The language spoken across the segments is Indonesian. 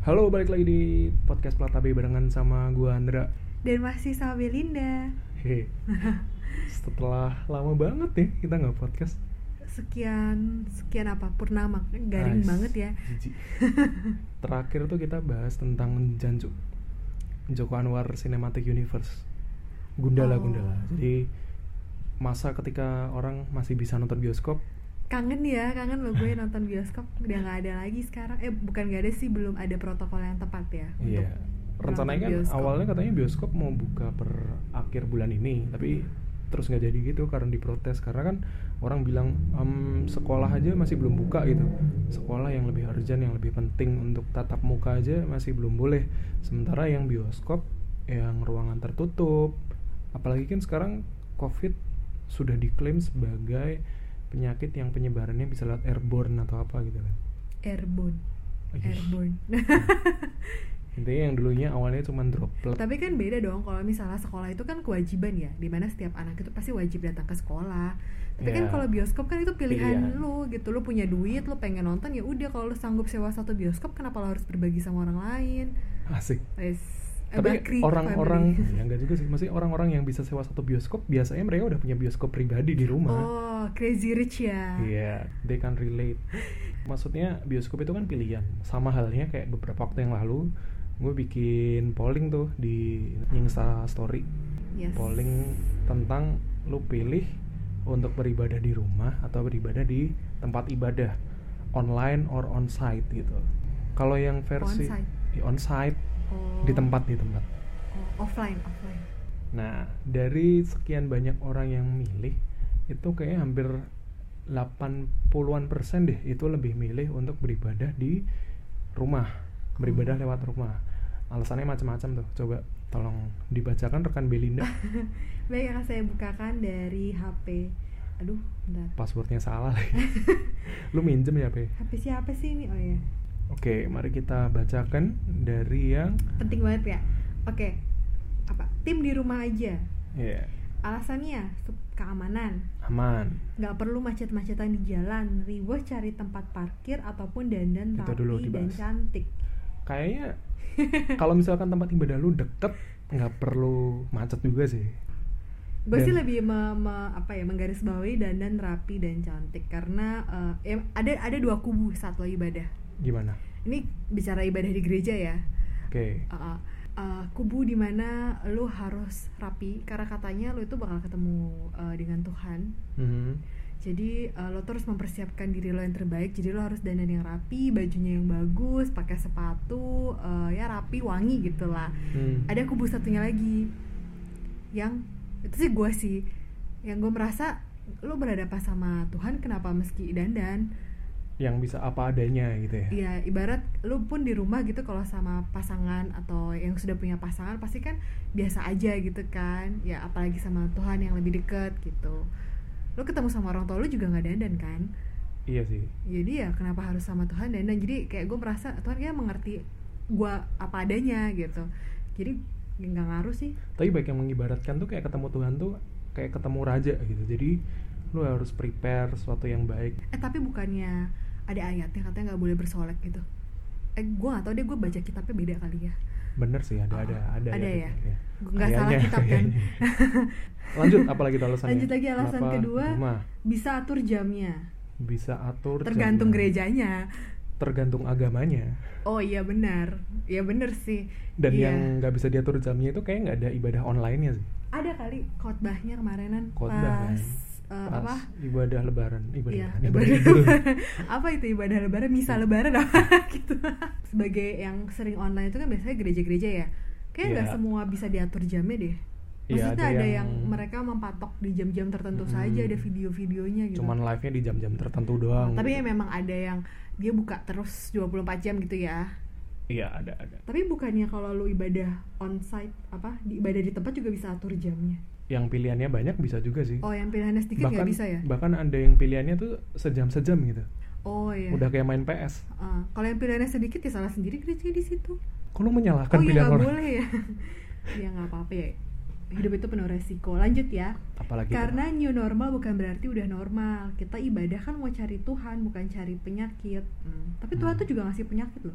Halo, balik lagi di podcast Platabe barengan sama gua Andra. Dan masih sama Belinda Hehe. Setelah lama banget nih kita nggak podcast. Sekian, sekian apa, purnama Garing Nice. banget ya Jijik. Terakhir tuh kita bahas tentang Janju. Joko Anwar Cinematic Universe. Gundala Oh. Gundala. Jadi masa ketika orang masih bisa nonton bioskop, Kangen ya, kangen lo gue nonton bioskop Udah gak ada lagi sekarang Eh bukan gak ada sih, belum ada protokol yang tepat ya Iya. untuk Rencananya kan bioskop. awalnya katanya bioskop mau buka per akhir bulan ini, tapi terus nggak jadi gitu karena diprotes karena kan orang bilang "Em, sekolah aja masih belum buka gitu. Sekolah yang lebih urgent, yang lebih penting untuk tatap muka aja masih belum boleh. Sementara yang bioskop yang ruangan tertutup, apalagi kan sekarang COVID sudah diklaim sebagai penyakit yang penyebarannya bisa lewat airborne atau apa gitu kan. Airborne Ih. Airborne Intinya yang dulunya awalnya cuma droplet. Tapi kan beda dong kalau misalnya sekolah itu kan kewajiban ya Di mana setiap anak itu pasti wajib datang ke sekolah Tapi kan Ya. kalau bioskop kan itu pilihan, Pilihan. lu gitu Lu punya duit, lu pengen nonton ya udah Kalau lu sanggup sewa satu bioskop kenapa lu harus berbagi sama orang lain Asik. Eh, tapi orang-orang family. ya enggak juga sih masih orang-orang yang bisa sewa satu bioskop biasanya mereka udah punya bioskop pribadi di rumah Oh, crazy rich ya. iya they can relate maksudnya bioskop itu kan pilihan sama halnya kayak beberapa waktu yang lalu gue bikin polling tuh di Insta Story Yes. polling tentang lu pilih untuk beribadah di rumah atau beribadah di tempat ibadah online or onsite gitu kalau yang versi Onsite. Ya, onsite Oh. di tempat di tempat Oh, offline, offline. Nah, dari sekian banyak orang yang milih, itu kayaknya hampir 80-an persen deh itu lebih milih untuk beribadah di rumah, beribadah Oh. lewat rumah. Alasannya macam-macam tuh. Coba tolong dibacakan rekan Belinda. Baik, akan saya bukakan dari HP. Aduh, bentar. Passwordnya salah lagi. Lu minjem ya, Pe? HP siapa sih ini? Oh ya. Oke, mari kita bacakan dari yang Penting banget ya. Oke. Apa? Tim di rumah aja. ya Alasannya sup- keamanan. aman. nggak perlu macet-macetan di jalan, riweh cari tempat parkir ataupun dandan Itu rapi dulu dan dibahas. cantik. Kayaknya kalau misalkan tempat ibadah lu deket, nggak perlu macet juga sih. gue sih Dan- lebih me- me- apa ya menggarisbawahi dandan rapi dan cantik karena eh, ya, ada ada dua kubu saat lo ibadah Gimana? ini bicara ibadah di gereja ya Oke. Uh, uh, uh, kubu di mana lo harus rapi karena katanya lo itu bakal ketemu uh, dengan Tuhan Mhm. jadi uh, lo terus mempersiapkan diri lo yang terbaik jadi lo harus dandan yang rapi bajunya yang bagus pakai sepatu uh, ya rapi wangi gitulah Hmm. ada kubu satunya lagi yang itu sih gue sih yang gue merasa lo berhadapan sama Tuhan kenapa meski dandan yang bisa apa adanya gitu ya. ya ibarat lo pun di rumah gitu kalau sama pasangan atau yang sudah punya pasangan pasti kan biasa aja gitu kan ya apalagi sama Tuhan yang lebih deket gitu lo ketemu sama orang tua lo juga nggak dandan kan Iya sih. jadi ya kenapa harus sama Tuhan dandan jadi kayak gue merasa Tuhan kayak mengerti gue apa adanya gitu jadi nggak ngaruh sih Tapi baik yang mengibaratkan tuh kayak ketemu Tuhan tuh kayak ketemu raja gitu. Jadi lu harus prepare sesuatu yang baik. Eh tapi bukannya ada ayatnya katanya nggak boleh bersolek gitu? Eh gue nggak tahu deh gue baca kitabnya beda kali ya. Bener sih ada Oh, ada ada. ada ya. ya? Nggak salah Kayaknya, kitab kan? kayaknya. Lanjut apalagi alasannya? Lanjut lagi alasan Kenapa kedua rumah? bisa atur jamnya, bisa atur tergantung jamnya. gerejanya. tergantung agamanya. Oh iya benar, iya bener sih. Dan Iya. yang nggak bisa diatur jamnya itu kayak nggak ada ibadah online-nya sih. ada kali khotbahnya kemarinan Khotbah, pas kan? Pas apa? ibadah lebaran, ibadah, Iya, lebaran, ibadah lebaran. apa itu ibadah lebaran? Misa lebaran apa gitu. Sebagai yang sering online itu kan biasanya gereja-gereja ya. Kayak nggak Iya. semua bisa diatur jamnya deh. Iya, Maksudnya ada ada, yang- yang... mereka mempatok di jam-jam tertentu Mm-mm. saja, ada video-videonya gitu. Cuman live-nya di jam-jam tertentu doang. Tapi ya gitu. memang ada yang dia buka terus 24 jam gitu ya. Iya ada ada. Tapi bukannya kalau lu ibadah onsite apa di ibadah di tempat juga bisa atur jamnya. Yang pilihannya banyak bisa juga sih. Oh, yang pilihannya sedikit nggak bisa ya? bahkan ada yang pilihannya tuh sejam-sejam gitu. Oh iya. Udah kayak main PS. Ah, kalau yang pilihannya sedikit ya salah sendiri gereja di situ. Kok lu menyalahkan oh iya pilihan nggak orang? boleh ya. ya nggak apa-apa ya. Hidup itu penuh resiko. Lanjut ya. Apalagi? Karena new normal bukan berarti udah normal. Kita ibadah kan mau cari Tuhan, bukan cari penyakit. Hmm. Tapi Tuhan Hmm. tuh juga ngasih penyakit loh.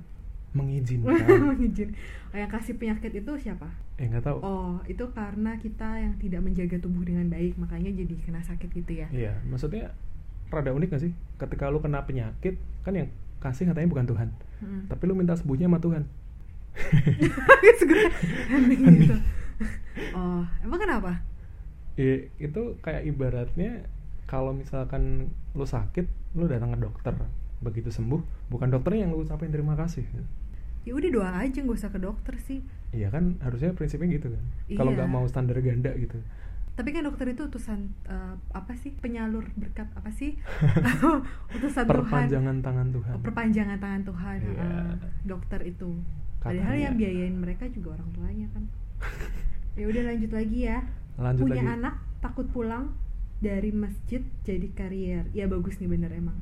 Mengizinkan Izin. Oh, yang kasih penyakit itu siapa? eh nggak tahu Oh, itu karena kita yang tidak menjaga tubuh dengan baik, makanya jadi kena sakit gitu ya. iya maksudnya rada unik gak sih ketika lu kena penyakit kan yang kasih katanya bukan Tuhan Mm. tapi lu minta sembuhnya sama Tuhan hening gitu. Oh, emang kenapa? Ya, itu kayak ibaratnya kalau misalkan lu sakit lu datang ke dokter begitu sembuh bukan dokternya yang lu ucapin terima kasih Ya udah doa aja nggak usah ke dokter sih. iya kan harusnya prinsipnya gitu kan kalau Iya. nggak mau standar ganda gitu Tapi kan dokter itu utusan eh, apa sih? Penyalur berkat apa sih? utusan Tuhan. perpanjangan tangan Tuhan perpanjangan tangan Tuhan. Iya. heeh. dokter itu. Padahal Katanya. yang biayain mereka juga orang tuanya kan. ya udah lanjut lagi ya. lanjut Punya lagi anak takut pulang dari masjid jadi karier. Ya bagus nih bener emang.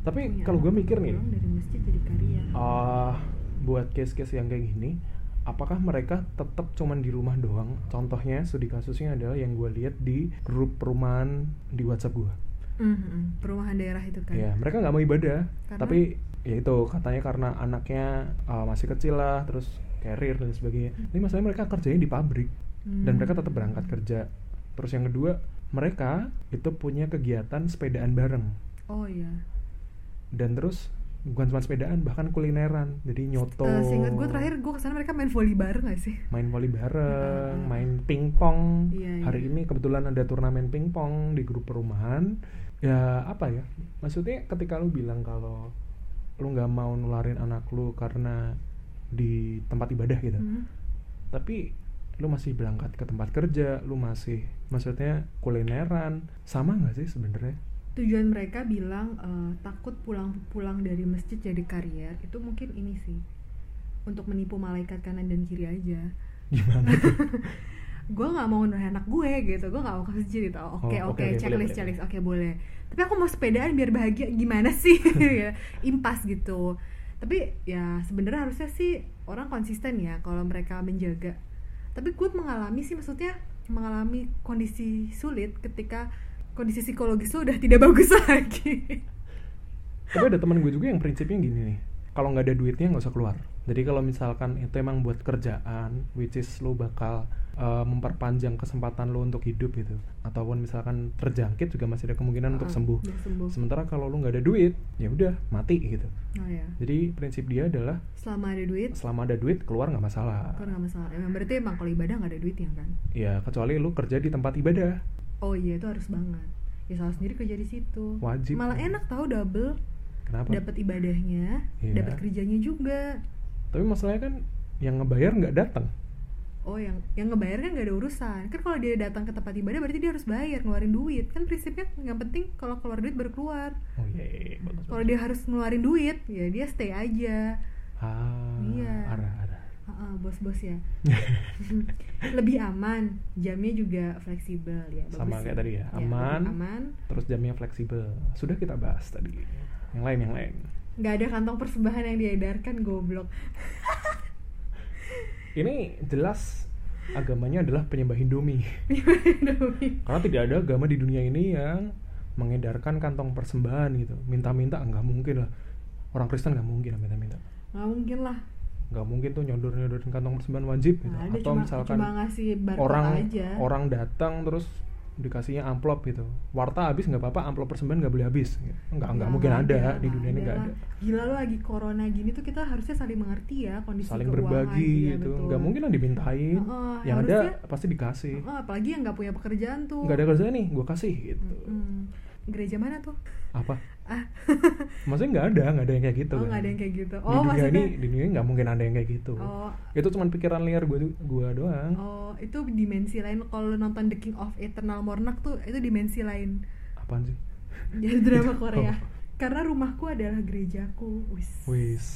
tapi kalau gue mikir nih dari masjid jadi karier. ah buat case-case yang kayak gini apakah mereka tetap cuman di rumah doang contohnya studi kasusnya adalah yang gue lihat di grup perumahan di WhatsApp gue Mhm, Perumahan daerah itu kan. ya mereka nggak mau ibadah Karena? tapi ya itu katanya karena anaknya uh, masih kecil lah terus carrier dan sebagainya ini masalahnya mereka kerjanya di pabrik dan mereka tetap Hmm. berangkat kerja terus yang kedua mereka itu punya kegiatan sepedaan bareng Oh iya. dan terus bukan cuma sepedaan bahkan kulineran jadi nyoto Eh, seingat gue terakhir gue ke sana mereka main volley bareng gak sih? main volley bareng, main pingpong. Iya, Hari iya. ini kebetulan ada turnamen pingpong di grup perumahan. Ya apa ya? Maksudnya ketika lu bilang kalau lu nggak mau nularin anak lu karena di tempat ibadah gitu, Hmm. tapi lu masih berangkat ke tempat kerja, lu masih maksudnya kulineran, sama nggak sih sebenarnya? Tujuan mereka bilang eh, takut pulang-pulang dari masjid jadi karier itu mungkin ini sih untuk menipu malaikat kanan dan kiri aja. Gimana gue nggak mau nularin anak gue gitu, gue nggak mau ke masjid gitu. Oke Oh, oke, oke, checklist boleh, checklist, oke boleh. Tapi aku mau sepedaan biar bahagia gimana sih? Ya, Impas gitu. Tapi ya sebenarnya harusnya sih orang konsisten ya kalau mereka menjaga. Tapi gue mengalami sih maksudnya mengalami kondisi sulit ketika kondisi psikologis lo udah tidak bagus lagi. Tapi ada teman gue juga yang prinsipnya gini nih. Kalau nggak ada duitnya nggak usah keluar. Jadi kalau misalkan itu emang buat kerjaan, which is lo bakal uh, memperpanjang kesempatan lo untuk hidup gitu, ataupun misalkan terjangkit juga masih ada kemungkinan untuk Ah, sembuh. biar sembuh. Sementara kalau lo nggak ada duit, ya udah mati gitu. Oh ya. Jadi prinsip dia adalah Selama ada duit, selama ada duit keluar nggak masalah. kan nggak masalah. Emang berarti emang kalau ibadah nggak ada duitnya kan? Ya kecuali lo kerja di tempat ibadah. Oh iya itu harus banget. Ya salah sendiri kerja di situ. Wajib. Malah enak tahu double. Kenapa? Dapat ibadahnya, Iya. dapat kerjanya juga. Tapi masalahnya kan yang ngebayar nggak datang. Oh yang yang ngebayar kan nggak ada urusan. Kan kalau dia datang ke tempat ibadah berarti dia harus bayar ngeluarin duit. Kan prinsipnya yang penting kalau keluar duit baru keluar. Oh iya, iya, iya, bagus, Kalau dia harus ngeluarin duit, ya dia stay aja. ah, Iya. Bos-bos ya. Lebih aman, jamnya juga fleksibel ya. bagus Sama sih. kayak tadi ya, lebih aman. aman. terus jamnya fleksibel sudah kita bahas tadi yang lain yang lain nggak ada kantong persembahan yang diedarkan goblok. ini jelas agamanya adalah penyembah Indomie Indomie. karena tidak ada agama di dunia ini yang mengedarkan kantong persembahan gitu minta-minta nggak mungkin lah orang Kristen nggak mungkin lah minta-minta nggak mungkin lah. Nggak mungkin tuh nyodor nyodorin kantong persembahan wajib gitu. Ada, atau cuma, misalkan cuma ngasih orang aja. orang datang terus dikasihnya amplop gitu. Warta habis nggak apa-apa amplop persembahan nggak boleh habis. Nggak nggak Nggak mungkin ada, ada, di dunia ini nggak ada. Gila lu lagi corona gini tuh kita harusnya saling mengerti ya kondisi saling berbagi gitu. nggak mungkin lah dimintain. Heeh, yang harusnya- ada pasti dikasih. Heeh, apalagi yang nggak punya pekerjaan tuh. nggak ada kerjaan nih gue kasih gitu. Mm-mm. Gereja mana tuh? apa Ah. maksudnya nggak ada nggak ada yang kayak gitu oh kan. nggak ada yang kayak gitu. di Oh dunia maksudnya. ini di dunia ini nggak mungkin ada yang kayak gitu Oh, itu cuma pikiran liar gue gua doang oh itu dimensi lain. Kalau nonton The King of Eternal Monarch tuh itu dimensi lain. apaan sih Jadi drama Korea. Oh. Karena rumahku adalah gerejaku. Wis. wis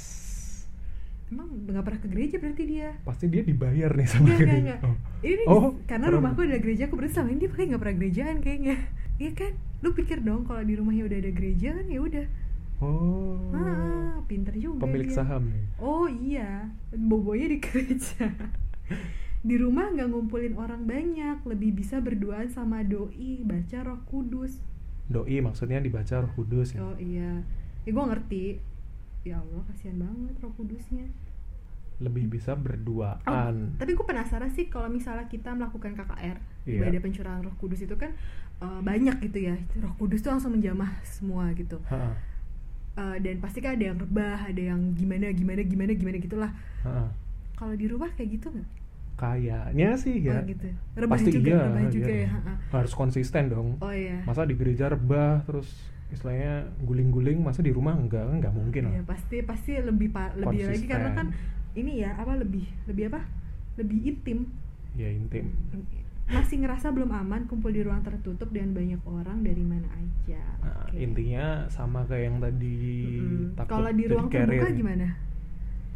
Emang nggak pernah ke gereja berarti dia? pasti dia dibayar nih sama enggak, gereja. enggak. Oh. Ini Oh, karena pernah. rumahku adalah gerejaku berarti selama ini dia pakai nggak pernah gerejaan kayaknya. Iya kan? Lu pikir dong kalau di rumahnya udah ada gereja kan ya udah. oh Ah, pinter juga pemilik dia. saham nih Oh iya, bobonya di gereja. di rumah nggak ngumpulin orang banyak, lebih bisa berduaan sama doi, baca Roh Kudus. doi maksudnya dibaca roh kudus ya Oh iya, ya gue ngerti. Ya Allah kasihan banget Roh Kudusnya. Lebih bisa Oh, berduaan tapi gue penasaran sih kalau misalnya kita melakukan KKR Iya. ibadah pencurahan Roh Kudus itu kan eh, banyak gitu ya. Roh Kudus tuh langsung menjamah semua gitu. Ha-ha, Eh, dan pasti kan ada yang rebah ada yang gimana gimana gimana gimana gitulah. Kalau di rumah kayak gitu nggak? Kayaknya sih ya. Oh gitu. Rebah pasti juga iya, rebah iya. juga dong. ya ha-ha. harus konsisten dong. Oh iya. Masa di gereja rebah terus istilahnya guling-guling masa di rumah enggak kan nggak mungkin Iya, lah pasti pasti lebih pa- lebih lagi karena Konsisten. kan ini ya apa lebih lebih apa lebih intim ya intim masih ngerasa belum aman kumpul di ruang tertutup dengan banyak orang dari mana aja Nah, Oke. intinya sama kayak yang tadi Mm-mm. takut kalau di ruang terbuka ya. gimana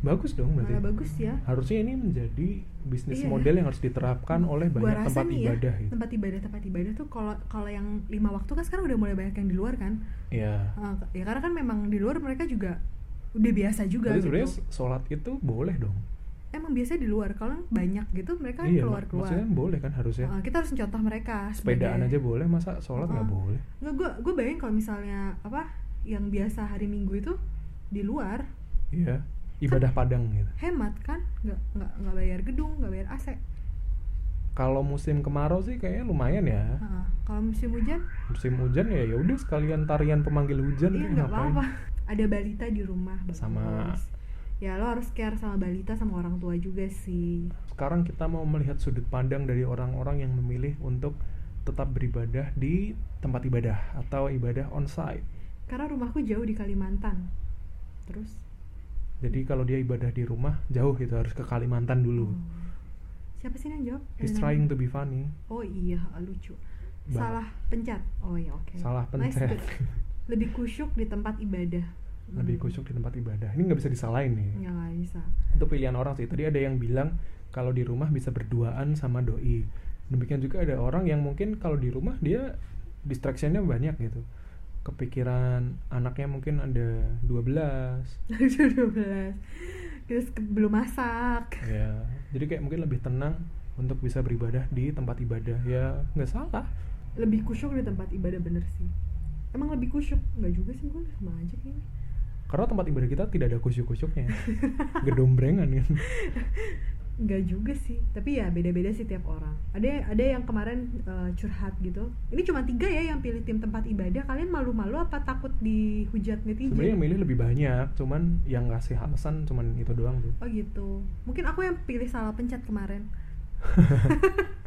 bagus dong berarti. Malah bagus ya. Harusnya ini menjadi bisnis Iya. model yang harus diterapkan oleh Gua banyak rasa tempat nih ya, ibadah gitu. tempat ibadah tempat ibadah tuh kalau kalau yang lima waktu kan sekarang udah mulai banyak yang di luar kan? Ya Ah, ya karena kan memang di luar mereka juga udah biasa juga jadi gitu. sebenarnya sholat itu boleh dong. Emang biasanya di luar kalau banyak gitu mereka iya keluar keluar maksudnya boleh kan harusnya. Kita harus contoh mereka sepedaan sebagai- aja boleh masa sholat nggak Ah. boleh? Nggak, gue gue bayangin kalau misalnya apa yang biasa hari minggu itu di luar. Iya ibadah padang gitu. Hemat kan? Nggak nggak nggak bayar gedung nggak bayar AC kalau musim kemarau sih kayaknya lumayan ya. Kalau musim hujan? Musim hujan ya ya udah sekalian tarian pemanggil hujan iya gitu, nggak apa-apa. Ada balita di rumah. Sama- ya lo harus care sama balita sama orang tua juga sih. Sekarang kita mau melihat sudut pandang dari orang-orang yang memilih untuk tetap beribadah di tempat ibadah atau ibadah onsite karena rumahku jauh di Kalimantan. Terus jadi kalau dia ibadah di rumah jauh itu harus ke Kalimantan dulu. Oh. siapa sih yang jawab? He's trying to be funny. Oh iya lucu. Ba- salah pencet? Oh ya oke. Salah Nice, pencet. good. lebih kusyuk di tempat ibadah. Lebih Hmm. kusyuk di tempat ibadah. Ini nggak bisa disalahin nih. Ya nggak bisa. Itu pilihan orang sih. Tadi ada yang bilang kalau di rumah bisa berduaan sama doi. Demikian juga ada orang yang mungkin kalau di rumah dia distractionnya banyak gitu kepikiran anaknya mungkin ada 12 12 terus belum masak. Ya jadi kayak mungkin lebih tenang untuk bisa beribadah di tempat ibadah. Ya nggak salah. Lebih kusyuk di tempat ibadah bener sih. Emang lebih kusyuk? Nggak juga sih gue sama aja kayaknya. Karena tempat ibadah kita tidak ada kusyuk-kusyuknya gedombrengan kan nggak juga sih. Tapi ya beda-beda sih tiap orang. Ada ada yang kemarin eh, curhat gitu. Ini cuma tiga ya yang pilih tim tempat ibadah. Kalian malu-malu apa takut dihujat netizen? Sebenarnya yang milih lebih banyak. Cuman yang ngasih alasan cuman itu doang tuh. Oh gitu. Mungkin aku yang pilih salah pencet kemarin.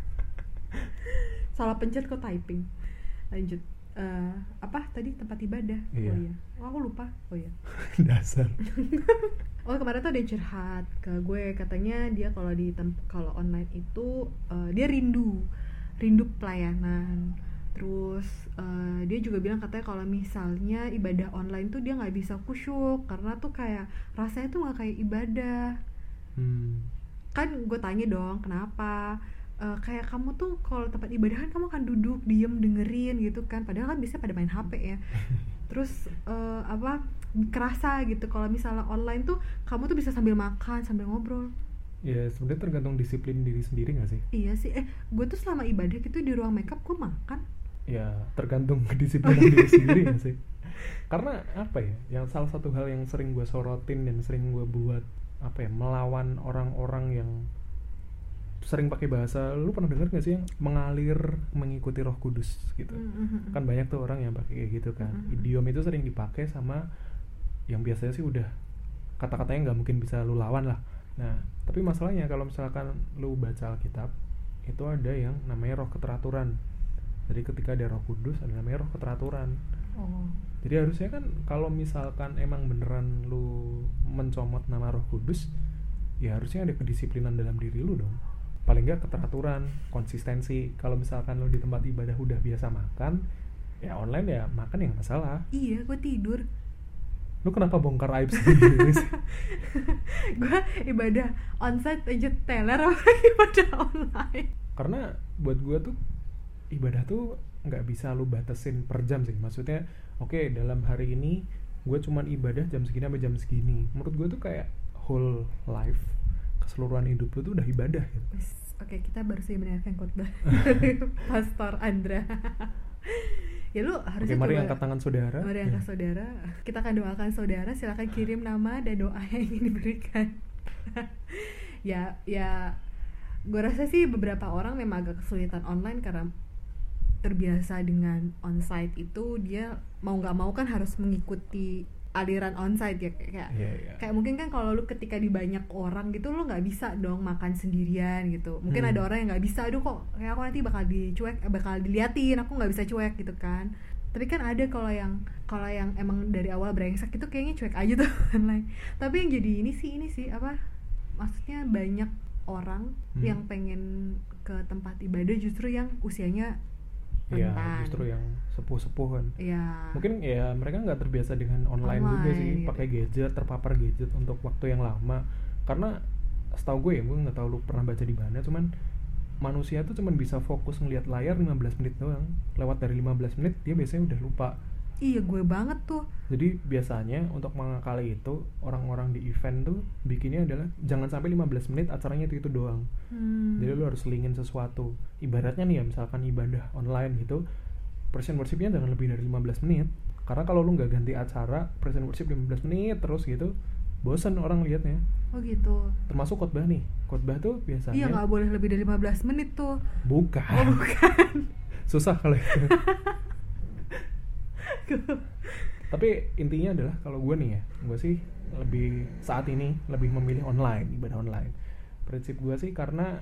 Salah pencet kok typing. Lanjut. Eh, apa tadi? Tempat ibadah. Iya. oh iya. Oh, aku lupa. Oh iya. Dasar Oh kemarin tuh ada yang curhat ke gue katanya dia kalau di kalau online itu eh, dia rindu rindu pelayanan. Terus eh, dia juga bilang katanya kalau misalnya ibadah online tuh dia nggak bisa kusyuk karena tuh kayak rasanya tuh nggak kayak ibadah. Hmm. kan gue tanya dong kenapa? Eh, kayak kamu tuh kalau tempat ibadah kan kamu kan duduk diem dengerin gitu kan. Padahal kan biasanya pada main hp ya. Terus eh, apa kerasa gitu. Kalau misalnya online tuh kamu tuh bisa sambil makan sambil ngobrol. Ya sebenarnya tergantung disiplin diri sendiri gak sih? Iya sih. Eh gue tuh selama ibadah gitu di ruang makeup gue makan. Ya tergantung kedisiplinan diri sendiri gak sih? Karena apa ya? Yang salah satu hal yang sering gue sorotin dan sering gue buat apa ya melawan orang-orang yang sering pakai bahasa lu pernah dengar gak sih yang mengalir mengikuti Roh Kudus gitu? Mhm. kan banyak tuh orang yang pakai kayak gitu kan. Mhm. idiom itu sering dipakai sama yang biasanya sih udah kata-katanya nggak mungkin bisa lu lawan lah. Nah tapi masalahnya kalau misalkan lu baca Alkitab itu ada yang namanya roh keteraturan. Jadi ketika ada roh kudus ada namanya roh keteraturan. Oh. Jadi harusnya kan kalau misalkan emang beneran lu mencomot nama roh kudus ya harusnya ada kedisiplinan dalam diri lu dong. Paling nggak keteraturan konsistensi. Kalau misalkan lu di tempat ibadah udah biasa makan ya online ya makan ya nggak masalah. Iya gue tidur lu kenapa bongkar aib sendiri? Sih gue ibadah onsite aja teler apa ibadah online? Karena buat gua tuh ibadah tuh nggak bisa lu batasin per jam sih. Maksudnya oke dalam hari ini gue cuman ibadah jam segini sampai jam segini. Menurut gue tuh kayak whole life keseluruhan hidup lu tuh udah ibadah gitu. Oke, kita baru saja mendengarkan khotbah Pastor Andra. Ya lu harusnya Oke, mari coba- angkat tangan saudara. Mari Ya. angkat saudara. Kita akan doakan saudara. Silakan kirim nama dan doa yang ingin diberikan. ya, ya. Gue rasa sih beberapa orang memang agak kesulitan online karena terbiasa dengan onsite itu dia mau nggak mau kan harus mengikuti aliran onsite ya kayak Iya, iya. kayak mungkin kan kalau lu ketika di banyak orang gitu lu nggak bisa dong makan sendirian gitu mungkin Hmm. ada orang yang nggak bisa aduh kok kayak aku nanti bakal dicuek eh, bakal diliatin aku nggak bisa cuek gitu kan tapi kan ada kalau yang kalau yang emang dari awal brengsek itu kayaknya cuek aja tuh online tapi yang jadi ini sih ini sih apa maksudnya banyak orang Hmm. yang pengen ke tempat ibadah justru yang usianya Iya, rentan justru yang sepuh-sepuh kan. ya Mungkin ya mereka nggak terbiasa dengan online, juga Online, sih, gitu. pakai gadget, terpapar gadget untuk waktu yang lama. Karena setahu gue ya, gue nggak tahu lu pernah baca di mana, cuman manusia tuh cuman bisa fokus ngelihat layar 15 menit doang. Lewat dari 15 menit dia biasanya udah lupa. Iya gue banget tuh Jadi biasanya untuk mengakali itu orang-orang di event tuh bikinnya adalah jangan sampai 15 menit acaranya itu itu doang. Hmm. Jadi lu harus selingin sesuatu. Ibaratnya nih ya misalkan ibadah online gitu, present worshipnya jangan lebih dari 15 menit. Karena kalau lu nggak ganti acara, present worship 15 menit terus gitu, bosan orang liatnya. oh gitu Termasuk khotbah nih. Khotbah tuh biasanya Iya nggak boleh lebih dari 15 menit tuh. bukan. Oh bukan. Susah kalau itu. Tapi intinya adalah kalau gue nih ya, gue sih lebih saat ini lebih memilih online ibadah online. Prinsip gue sih karena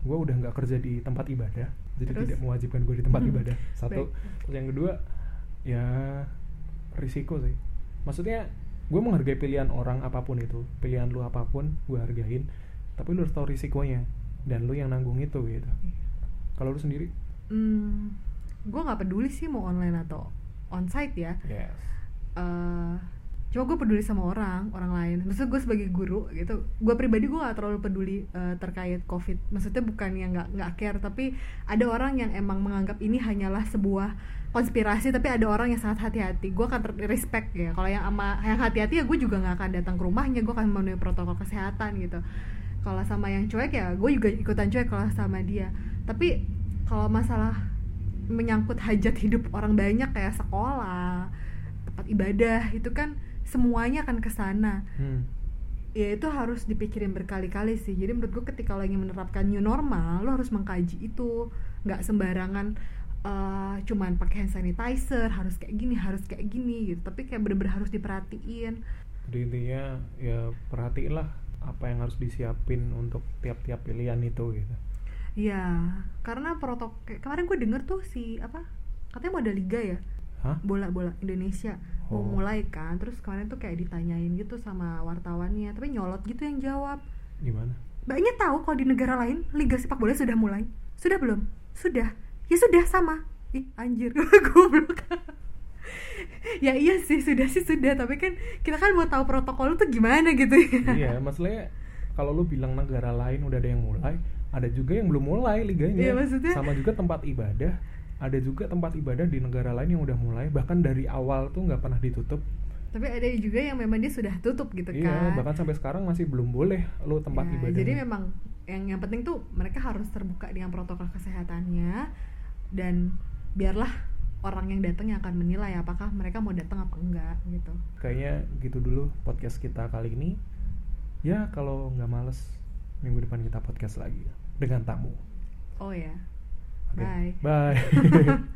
gue udah nggak kerja di tempat ibadah, jadi Terus? tidak mewajibkan gue di tempat Hmm, ibadah. Satu, baik. terus yang kedua ya risiko sih. Maksudnya gue menghargai pilihan orang apa pun itu, pilihan lu apa pun gue hargain. Tapi lu harus tahu risikonya dan lu yang nanggung itu gitu. Kalau lu sendiri? Hmm, gue nggak peduli sih mau online atau onsite ya. Yes. eh cuma gue peduli sama orang orang lain. Maksudnya gue sebagai guru gitu gue pribadi gue gak terlalu peduli eh, terkait covid. Maksudnya bukan yang nggak nggak care tapi ada orang yang emang menganggap ini hanyalah sebuah konspirasi tapi ada orang yang sangat hati-hati. Gue akan respect ya. Kalau yang ama yang hati-hati ya gue juga nggak akan datang ke rumahnya gue akan memenuhi protokol kesehatan gitu. Kalau sama yang cuek ya gue juga ikutan cuek kalau sama dia. Tapi kalau masalah menyangkut hajat hidup orang banyak kayak sekolah tempat ibadah itu kan semuanya akan ke sana. Hmm. ya itu harus dipikirin berkali-kali sih. Jadi menurut gue ketika lo ingin menerapkan new normal lo harus mengkaji itu. Nggak sembarangan eh, cuman pakai hand sanitizer harus kayak gini harus kayak gini gitu. Tapi kayak bener-bener harus diperhatiin. Jadi intinya ya perhatiinlah apa yang harus disiapin untuk tiap-tiap pilihan itu gitu. Ya karena protokol kemarin gue denger tuh si apa katanya mau ada liga ya Hah? bola-bola Indonesia mau Oh. mulai kan terus kemarin tuh kayak ditanyain gitu sama wartawannya tapi nyolot gitu yang jawab Gimana? Mbaknya tahu kalau di negara lain liga sepak bola sudah mulai? Sudah belum? Sudah. Ya sudah sama. Ih, anjir. Goblok. ya iya sih, sudah sih sudah, tapi kan kita kan mau tahu protokol tuh gimana gitu ya. iya, masalahnya kalau lu bilang negara lain udah ada yang mulai, ada juga yang belum mulai liganya. Iya, maksudnya- Sama juga tempat ibadah, ada juga tempat ibadah di negara lain yang udah mulai, bahkan dari awal tuh nggak pernah ditutup. Tapi ada juga yang memang dia sudah tutup gitu Iya, kan. bahkan sampai sekarang masih belum boleh lu tempat Ya, ibadah. Jadi memang yang yang penting tuh mereka harus terbuka dengan protokol kesehatannya dan biarlah orang yang datang yang akan menilai apakah mereka mau datang apa enggak gitu. kayaknya gitu dulu podcast kita kali ini. Ya kalau nggak males minggu depan kita podcast lagi dengan tamu. Oh ya. Oke, Bye. Bye.